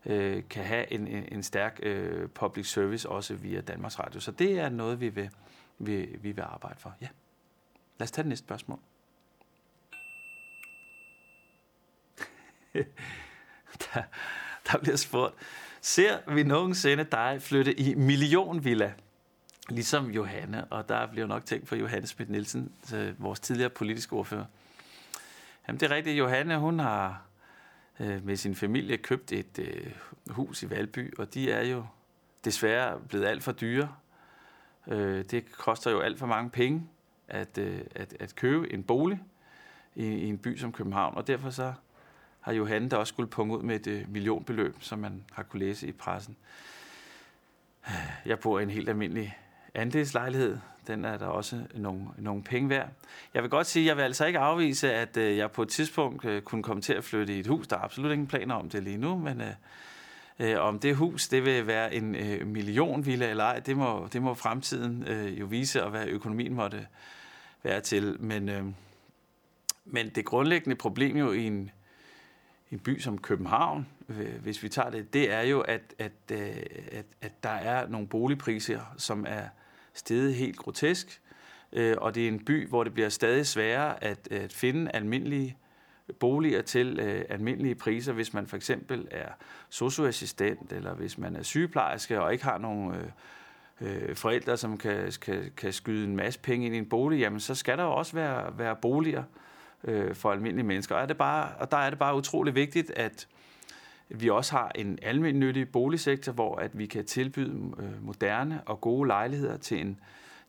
øh, kan have en, en, en stærk øh, public service, også via Danmarks Radio. Så det er noget, vi vil, vi, vi vil arbejde for. Ja. Lad os tage det næste spørgsmål. der, der bliver spurgt, ser vi nogensinde dig flytte i millionvilla? Ligesom Johanne, og der bliver nok tænkt på Johanne Schmidt Nielsen, øh, vores tidligere politiske ordfører. Jamen det er rigtigt, Johanne hun har øh, med sin familie købt et øh, hus i Valby, og de er jo desværre blevet alt for dyre. Øh, det koster jo alt for mange penge at, øh, at, at købe en bolig i, i en by som København, og derfor så har Johanne der også skulle punge ud med et øh, millionbeløb, som man har kunne læse i pressen. Jeg bor i en helt almindelig andelslejlighed. Den er der også nogle, nogle penge værd. Jeg vil godt sige, at jeg vil altså ikke afvise, at øh, jeg på et tidspunkt øh, kunne komme til at flytte i et hus. Der er absolut ingen planer om det lige nu, men øh, om det hus det vil være en øh, millionvilla eller ej, det må, det må fremtiden øh, jo vise, og hvad økonomien måtte være til. Men, øh, men det grundlæggende problem jo i en en by som København, øh, hvis vi tager det, det er jo, at, at, øh, at, at der er nogle boligpriser, som er steget helt grotesk, øh, og det er en by, hvor det bliver stadig sværere at, at finde almindelige boliger til øh, almindelige priser, hvis man for eksempel er socioassistent, eller hvis man er sygeplejerske og ikke har nogen øh, øh, forældre, som kan, kan, kan skyde en masse penge ind i en bolig, jamen så skal der jo også være, være boliger, øh, for almindelige mennesker. Og, er det bare, og der er det bare utrolig vigtigt, at vi også har en almindelig boligsektor, hvor at vi kan tilbyde øh, moderne og gode lejligheder til en,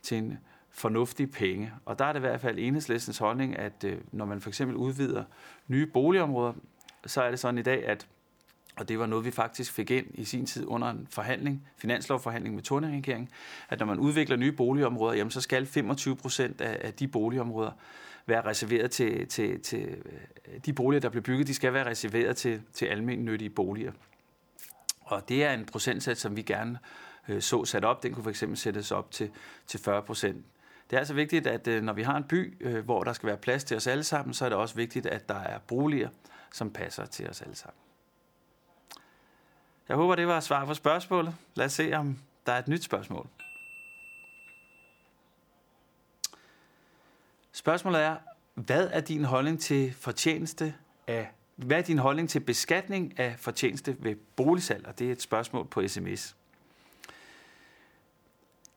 til en fornuftig penge. Og der er det i hvert fald enhedslæstens holdning, at øh, når man for eksempel udvider nye boligområder, så er det sådan i dag, at og det var noget, vi faktisk fik ind i sin tid under en forhandling, finanslovforhandling med Torning-regeringen, at når man udvikler nye boligområder, jamen, så skal 25 procent af, af de boligområder være reserveret til, til, til øh, de boliger, der bliver bygget, de skal være reserveret til, til almennyttige boliger. Og det er en procentsats, som vi gerne øh, så sat op. Den kunne fx sættes op til, til 40 procent. Det er altså vigtigt, at øh, når vi har en by, øh, hvor der skal være plads til os alle sammen, så er det også vigtigt, at der er boliger, som passer til os alle sammen. Jeg håber, det var svar på spørgsmålet. Lad os se, om der er et nyt spørgsmål. Spørgsmålet er, hvad er din holdning til fortjeneste af hvad er din holdning til beskatning af fortjeneste ved boligsalg? Og det er et spørgsmål på sms.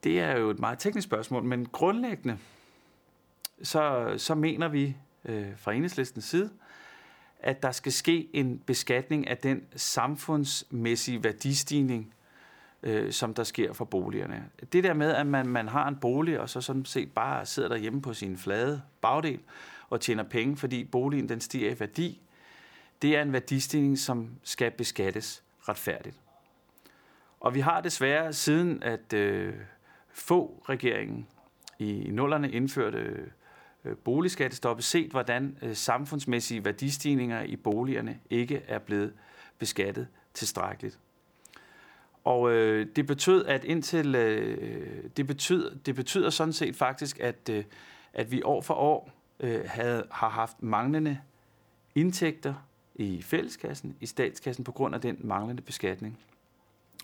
Det er jo et meget teknisk spørgsmål, men grundlæggende så, så mener vi øh, fra enhedslistens side, at der skal ske en beskatning af den samfundsmæssige værdistigning, øh, som der sker for boligerne. Det der med, at man, man har en bolig, og så sådan set bare sidder derhjemme på sin flade bagdel og tjener penge, fordi boligen den stiger i værdi, det er en værdistigning, som skal beskattes retfærdigt. Og vi har desværre siden, at øh, få regeringen i nullerne indførte øh, boligskattestoppet, set hvordan øh, samfundsmæssige værdistigninger i boligerne ikke er blevet beskattet tilstrækkeligt. Og øh, det betød, at indtil øh, det betyder det betyder sådan set faktisk, at øh, at vi år for år øh, havde, har haft manglende indtægter i fælleskassen, i statskassen på grund af den manglende beskatning.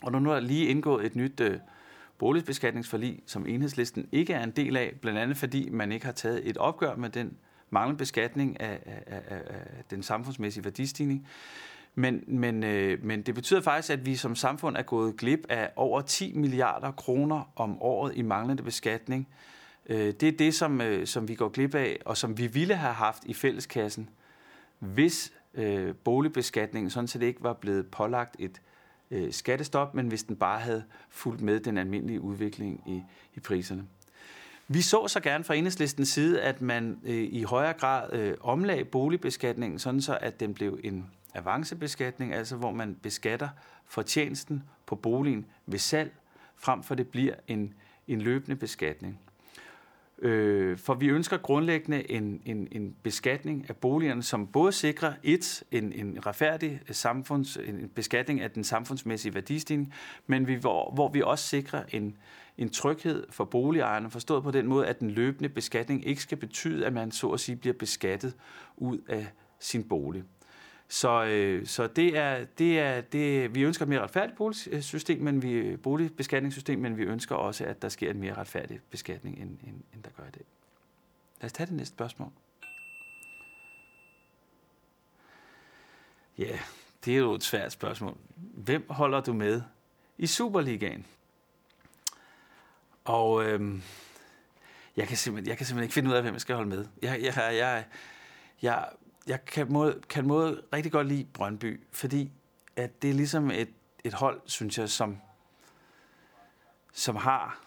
Og nu er der lige indgået et nyt øh, boligbeskatningsforlig, som enhedslisten ikke er en del af, blandt andet fordi man ikke har taget et opgør med den manglende beskatning af, af, af, af den samfundsmæssige værdistigning. Men, men, øh, men det betyder faktisk, at vi som samfund er gået glip af over 10 milliarder kroner om året i manglende beskatning. Øh, det er det, som, øh, som vi går glip af, og som vi ville have haft i fælleskassen, hvis øh, boligbeskatningen sådan set ikke var blevet pålagt et øh, skattestop, men hvis den bare havde fulgt med den almindelige udvikling i, i priserne. Vi så så gerne fra enhedslistens side, at man øh, i højere grad øh, omlag boligbeskatningen, sådan så at den blev en avancebeskatning, altså hvor man beskatter fortjenesten på boligen ved salg, frem for det bliver en, en løbende beskatning. Øh, for vi ønsker grundlæggende en, en, en beskatning af boligerne, som både sikrer et, en, en retfærdig samfunds, en beskatning af den samfundsmæssige værdistigning, men vi, hvor, hvor vi også sikrer en, en tryghed for boligejerne, forstået på den måde, at den løbende beskatning ikke skal betyde, at man så at sige bliver beskattet ud af sin bolig. Så, øh, så det er, det er, det, vi ønsker et mere retfærdigt boligsystem, men vi, boligbeskatningssystem, men vi ønsker også, at der sker en mere retfærdig beskatning, end, end, end der gør i dag. Lad os tage det næste spørgsmål. Ja, det er jo et svært spørgsmål. Hvem holder du med i Superligaen? Og øhm, jeg, kan simpelthen, jeg kan simpelthen ikke finde ud af, hvem jeg skal holde med. Jeg, jeg, jeg, jeg, jeg kan måde, kan måde rigtig godt lide Brøndby, fordi at det er ligesom et, et hold, synes jeg, som, som har,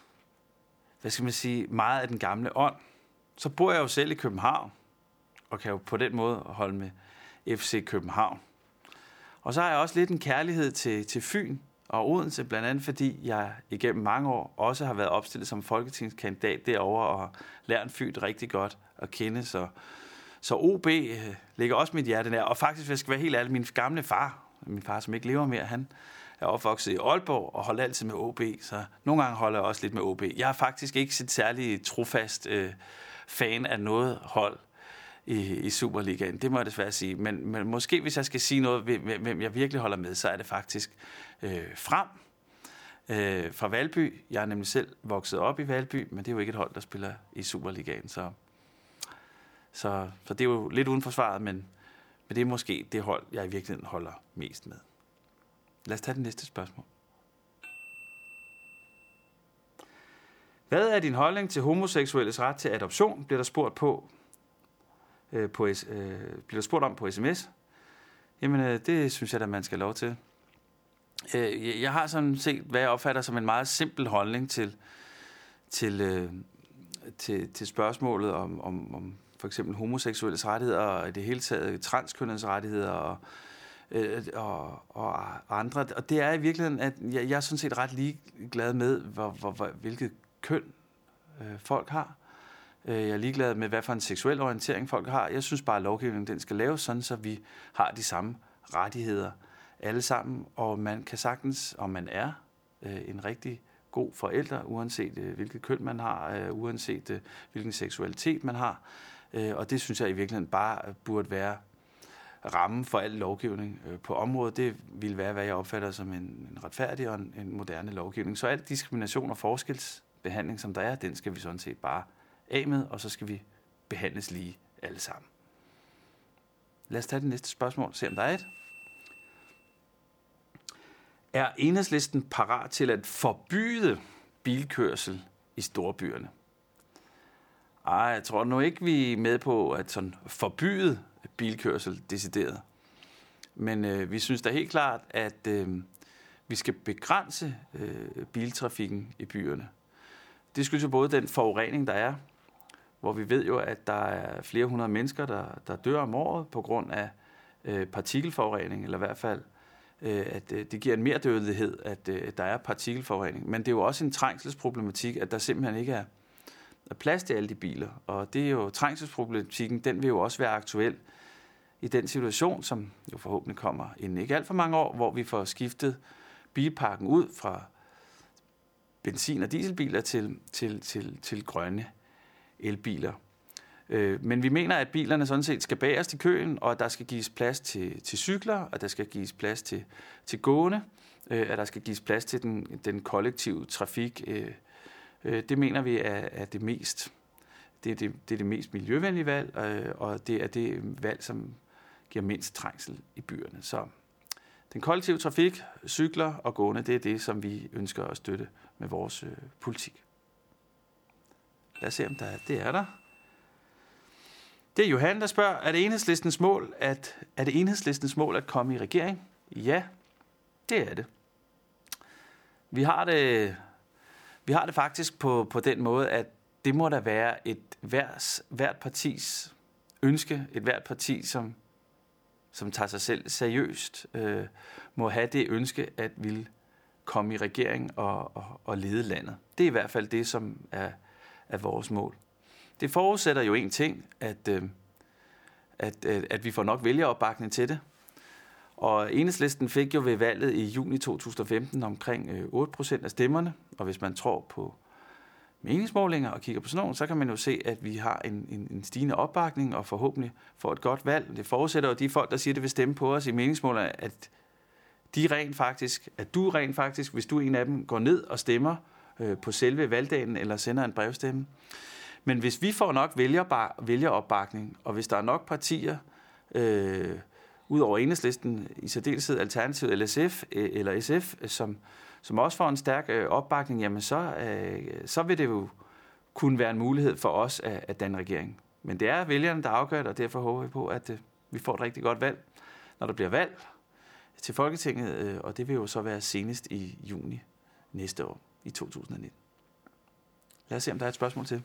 hvad skal man sige, meget af den gamle ånd. Så bor jeg jo selv i København, og kan jo på den måde holde med FC København. Og så har jeg også lidt en kærlighed til, til Fyn og Odense, blandt andet fordi jeg igennem mange år også har været opstillet som folketingskandidat derovre og lært Fyn rigtig godt at kende. Så, så OB øh, ligger også mit hjerte der. Og faktisk, hvis jeg skal være helt ærlig, min gamle far, min far, som ikke lever mere, han er opvokset i Aalborg og holder altid med OB, så nogle gange holder jeg også lidt med OB. Jeg er faktisk ikke så særlig trofast øh, fan af noget hold i, i Superligaen. Det må jeg desværre sige. Men, men måske, hvis jeg skal sige noget, hvem jeg virkelig holder med, så er det faktisk øh, Frem øh, fra Valby. Jeg er nemlig selv vokset op i Valby, men det er jo ikke et hold, der spiller i Superligaen, så så, så det er jo lidt uden for svaret, men, men det er måske det hold, jeg i virkeligheden holder mest med. Lad os tage det næste spørgsmål. Hvad er din holdning til homoseksuelles ret til adoption? Bliver der spurgt på, øh, på øh, bliver der spurgt om på sms? Jamen, øh, det synes jeg, at man skal lov til. Øh, jeg har sådan set, hvad jeg opfatter som en meget simpel holdning til, til, øh, til, til spørgsmålet om, om, om for eksempel homoseksuelles rettigheder, og i det hele taget transkønnets rettigheder, og, øh, og, og andre. Og det er i virkeligheden, at jeg, jeg er sådan set ret ligeglad med, hvor, hvor, hvor, hvilket køn øh, folk har. Øh, jeg er ligeglad med, hvad for en seksuel orientering folk har. Jeg synes bare, at lovgivningen den skal laves sådan, så vi har de samme rettigheder alle sammen, og man kan sagtens, om man er øh, en rigtig god forælder, uanset øh, hvilket køn man har, øh, uanset øh, hvilken seksualitet man har, Øh, og det synes jeg i virkeligheden bare burde være rammen for al lovgivning øh, på området. Det vil være, hvad jeg opfatter som en, en retfærdig og en, en moderne lovgivning. Så al diskrimination og forskelsbehandling, som der er, den skal vi sådan set bare af med, og så skal vi behandles lige alle sammen. Lad os tage det næste spørgsmål, se om der er et. Er enhedslisten parat til at forbyde bilkørsel i storbyerne? Ej, jeg tror nu ikke, vi er med på at sådan forbyde bilkørsel decideret. Men øh, vi synes da helt klart, at øh, vi skal begrænse øh, biltrafikken i byerne. Det skyldes jo både den forurening, der er, hvor vi ved jo, at der er flere hundrede mennesker, der, der dør om året på grund af øh, partikelforurening, eller i hvert fald øh, at øh, det giver en mere dødelighed, at øh, der er partikelforurening. Men det er jo også en trængselsproblematik, at der simpelthen ikke er, er plads til alle de biler. Og det er jo trængselsproblematikken, den vil jo også være aktuel i den situation, som jo forhåbentlig kommer inden ikke alt for mange år, hvor vi får skiftet bilparken ud fra benzin- og dieselbiler til, til, til, til grønne elbiler. Øh, men vi mener, at bilerne sådan set skal bagerst i køen, og at der skal gives plads til, til cykler, og der skal gives plads til, til gående, øh, at der skal gives plads til den, den kollektive trafik. Øh, Øh, det mener vi er, er det mest det er det, det er det mest miljøvenlige valg, øh, og det er det valg, som giver mindst trængsel i byerne. Så den kollektive trafik, cykler og gående, det er det, som vi ønsker at støtte med vores øh, politik. Lad os se, om der er. Det er der. Det er Johan, der spørger, er det enhedslistens mål at, er det enhedslistens mål at komme i regering? Ja, det er det. Vi har det, vi har det faktisk på, på den måde, at det må da være et hvert, hvert partis ønske, et hvert parti, som, som tager sig selv seriøst, øh, må have det ønske at ville komme i regering og, og, og lede landet. Det er i hvert fald det, som er, er vores mål. Det forudsætter jo en ting, at, øh, at, at, at vi får nok vælgeropbakning til det. Og enhedslisten fik jo ved valget i juni 2015 omkring øh, 8 procent af stemmerne, og hvis man tror på meningsmålinger og kigger på sådan nogle, så kan man jo se, at vi har en, en, en stigende opbakning og forhåbentlig får et godt valg. Det forudsætter jo de folk, der siger, at det vil stemme på os i meningsmålinger, at de rent faktisk, at du rent faktisk, hvis du er en af dem, går ned og stemmer øh, på selve valgdagen eller sender en brevstemme. Men hvis vi får nok vælger, vælgeropbakning, og hvis der er nok partier, øh, ud over enhedslisten, i særdeleshed Alternativet LSF, eh, eller SF eh, som, som også får en stærk eh, opbakning, jamen så, så vil det jo kunne være en mulighed for os at, at danne regering. Men det er vælgerne, der afgør det, og derfor håber vi på, at vi får et rigtig godt valg, når der bliver valg til Folketinget, og det vil jo så være senest i juni næste år, i 2019. Lad os se, om der er et spørgsmål til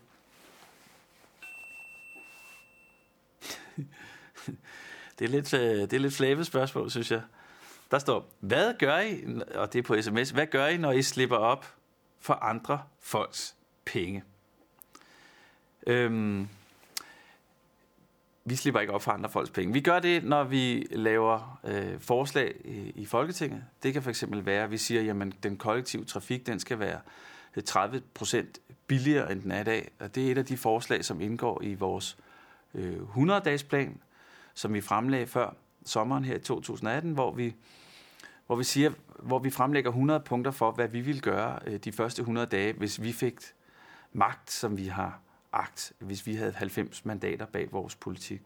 det er lidt, øh, det er lidt flæve spørgsmål, synes jeg. Der står, hvad gør I, og det er på sms, hvad gør I, når I slipper op for andre folks penge? Øhm, vi slipper ikke op for andre folks penge. Vi gør det, når vi laver øh, forslag i, i Folketinget. Det kan fx være, at vi siger, at den kollektive trafik den skal være øh, 30 procent billigere, end den er i dag. Og det er et af de forslag, som indgår i vores øh, 100-dages plan, som vi fremlagde før sommeren her i 2018, hvor vi, hvor vi, siger, hvor vi fremlægger 100 punkter for, hvad vi ville gøre øh, de første 100 dage, hvis vi fik magt, som vi har agt, hvis vi havde 90 mandater bag vores politik.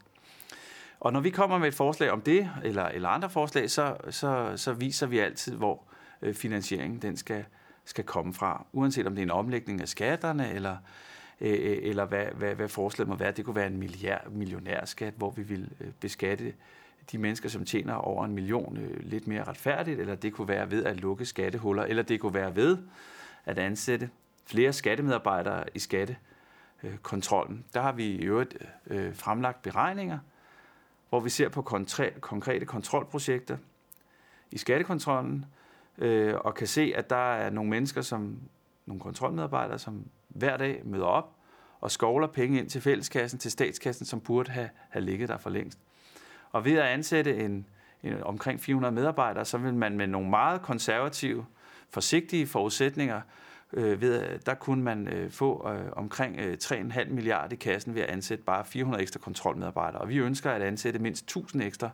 Og når vi kommer med et forslag om det, eller, eller andre forslag, så, så, så viser vi altid, hvor øh, finansieringen den skal, skal komme fra. Uanset om det er en omlægning af skatterne, eller, Øh, øh, eller hvad, hvad, hvad forslaget må være. Det kunne være en milliard, millionærskat, hvor vi vil øh, beskatte de mennesker, som tjener over en million øh, lidt mere retfærdigt, eller det kunne være ved at lukke skattehuller, eller det kunne være ved at ansætte flere skattemedarbejdere i skattekontrollen. Der har vi i øvrigt øh, fremlagt beregninger, hvor vi ser på konkrete kontrolprojekter i skattekontrollen, øh, og kan se, at der er nogle mennesker, som nogle kontrolmedarbejdere, som hver dag møder op og skovler penge ind til fælleskassen, til statskassen, som burde have, have ligget der for længst. Og ved at ansætte en, en, omkring 400 medarbejdere, så vil man med nogle meget konservative, forsigtige forudsætninger øh, ved, øh, der kunne man øh, få øh, omkring øh, 3,5 milliarder i kassen ved at ansætte bare 400 ekstra kontrolmedarbejdere. Og vi ønsker at ansætte mindst 1000 ekstra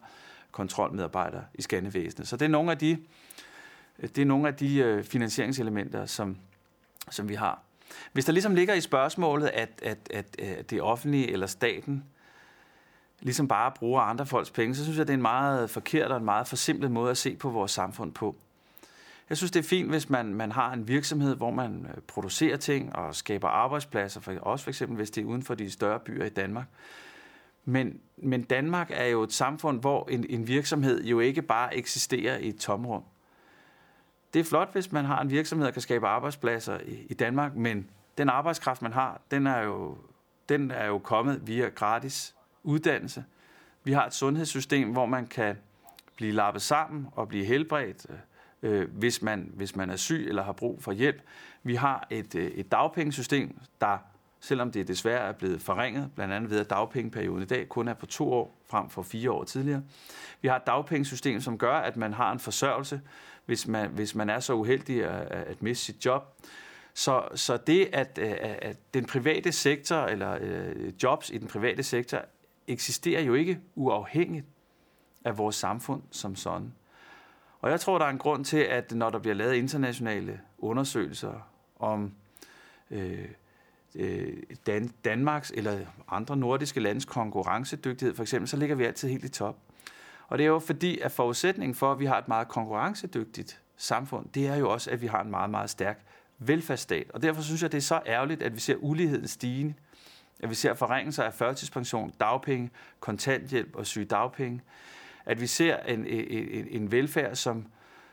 kontrolmedarbejdere i skattevæsenet. Så det er nogle af de, det er nogle af de øh, finansieringselementer, som, som vi har. Hvis der ligesom ligger i spørgsmålet, at, at, at, at det offentlige eller staten ligesom bare bruger andre folks penge, så synes jeg, det er en meget forkert og en meget forsimplet måde at se på vores samfund på. Jeg synes, det er fint, hvis man, man har en virksomhed, hvor man øh, producerer ting og skaber arbejdspladser, for, også for eksempel hvis det er uden for de større byer i Danmark. Men, men Danmark er jo et samfund, hvor en, en virksomhed jo ikke bare eksisterer i et tomrum. Det er flot, hvis man har en virksomhed, der kan skabe arbejdspladser i, i Danmark, men den arbejdskraft, man har, den er, jo, den er jo kommet via gratis uddannelse. Vi har et sundhedssystem, hvor man kan blive lappet sammen og blive helbredt, øh, hvis, man, hvis man er syg eller har brug for hjælp. Vi har et, øh, et dagpengesystem, der, selvom det desværre er blevet forringet, blandt andet ved at dagpengeperioden i dag kun er på to år frem for fire år tidligere. Vi har et dagpengesystem, som gør, at man har en forsørgelse, hvis man, hvis man er så uheldig at, at miste sit job. Så, så det, øh, at, at den private sektor, eller øh, jobs i den private sektor, eksisterer jo ikke uafhængigt af vores samfund som sådan. Og jeg tror, der er en grund til, at når der bliver lavet internationale undersøgelser om øh, øh, Dan- Danmarks eller andre nordiske landes konkurrencedygtighed, for eksempel, så ligger vi altid helt i top. Og det er jo fordi, at forudsætningen for, at vi har et meget konkurrencedygtigt samfund, det er jo også, at vi har en meget, meget stærk velfærdsstat. Og derfor synes jeg, det er så ærgerligt, at vi ser uligheden stige, at vi ser forringelser af førtidspension, dagpenge, kontanthjælp og sygedagpenge, at vi ser en, en, en velfærd, som,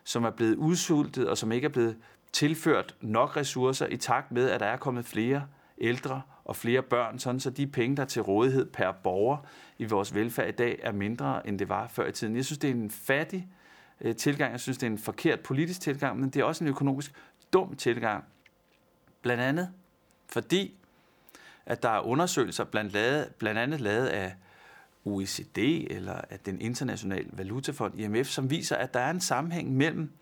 som er blevet udsultet og som ikke er blevet tilført nok ressourcer i takt med, at der er kommet flere ældre og flere børn, sådan så de penge, der er til rådighed per borger i vores velfærd i dag, er mindre, end det var før i tiden. Jeg synes, det er en fattig øh, tilgang. Jeg synes, det er en forkert politisk tilgang, men det er også en økonomisk dum tilgang. Blandt andet fordi, at der er undersøgelser blandt, lavet, blandt andet lavet af OECD eller af den internationale valutafond IMF, som viser, at der er en sammenhæng mellem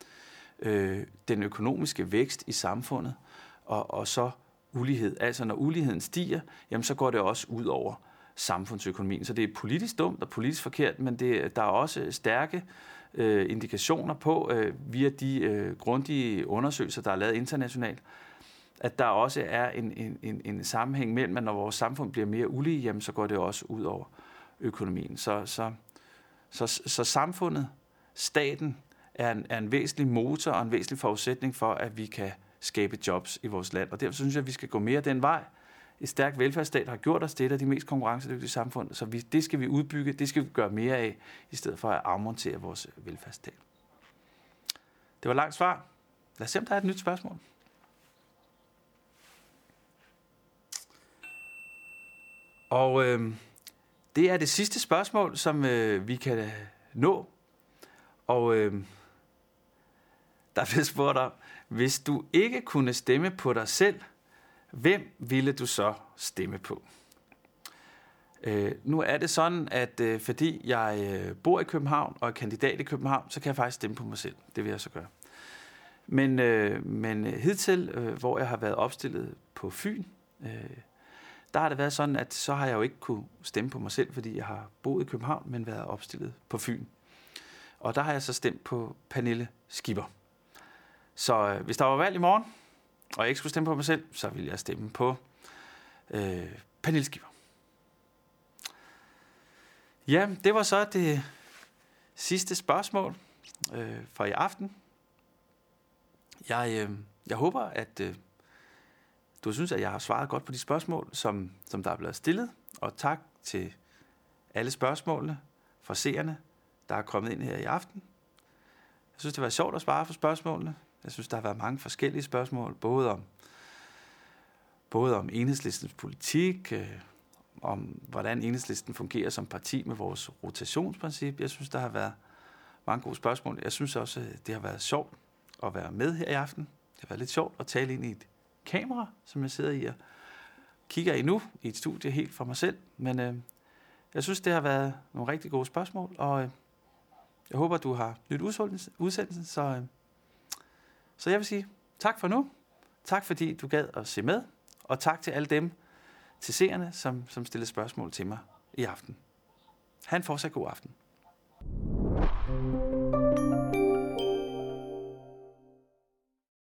øh, den økonomiske vækst i samfundet og, og så ulighed. Altså når uligheden stiger, jamen så går det også ud over samfundsøkonomien. Så det er politisk dumt og politisk forkert, men det, der er også stærke øh, indikationer på, øh, via de øh, grundige undersøgelser, der er lavet internationalt, at der også er en, en, en, en sammenhæng mellem, at når vores samfund bliver mere ulige, jamen, så går det også ud over økonomien. Så, så, så, så samfundet, staten, er en, er en væsentlig motor og en væsentlig forudsætning for, at vi kan skabe jobs i vores land. Og derfor synes jeg, at vi skal gå mere den vej. Et stærkt velfærdsstat har gjort os det af de mest konkurrencedygtige samfund, så vi, det skal vi udbygge, det skal vi gøre mere af, i stedet for at afmontere vores velfærdsstat. Det var langt svar. Lad os se, om der er et nyt spørgsmål. Og øh, det er det sidste spørgsmål, som øh, vi kan øh, nå. Og øh, der bliver spurgt om, hvis du ikke kunne stemme på dig selv, hvem ville du så stemme på? Øh, nu er det sådan, at øh, fordi jeg øh, bor i København og er kandidat i København, så kan jeg faktisk stemme på mig selv. Det vil jeg så gøre. Men, øh, men hidtil, øh, hvor jeg har været opstillet på Fyn, øh, der har det været sådan, at så har jeg jo ikke kunne stemme på mig selv, fordi jeg har boet i København, men været opstillet på Fyn. Og der har jeg så stemt på Pernille Skipper. Så øh, hvis der var valg i morgen, og jeg ikke skulle stemme på mig selv, så ville jeg stemme på øh, Pernille Skipper. Ja, det var så det sidste spørgsmål øh, for i aften. Jeg, øh, jeg håber, at øh, du synes, at jeg har svaret godt på de spørgsmål, som, som der er blevet stillet. Og tak til alle spørgsmålene fra seerne, der er kommet ind her i aften. Jeg synes, det var sjovt at svare på spørgsmålene. Jeg synes, der har været mange forskellige spørgsmål, både om, både om enhedslistens politik, øh, om hvordan enhedslisten fungerer som parti med vores rotationsprincip. Jeg synes, der har været mange gode spørgsmål. Jeg synes også, øh, det har været sjovt at være med her i aften. Det har været lidt sjovt at tale ind i et kamera, som jeg sidder i og kigger i nu i et studie helt for mig selv. Men øh, jeg synes, det har været nogle rigtig gode spørgsmål, og øh, jeg håber, du har nyt udsendelsen. Så, øh, så jeg vil sige tak for nu. Tak fordi du gad at se med, og tak til alle dem, til seerne, som, som stillede spørgsmål til mig i aften. Ha' en fortsat god aften.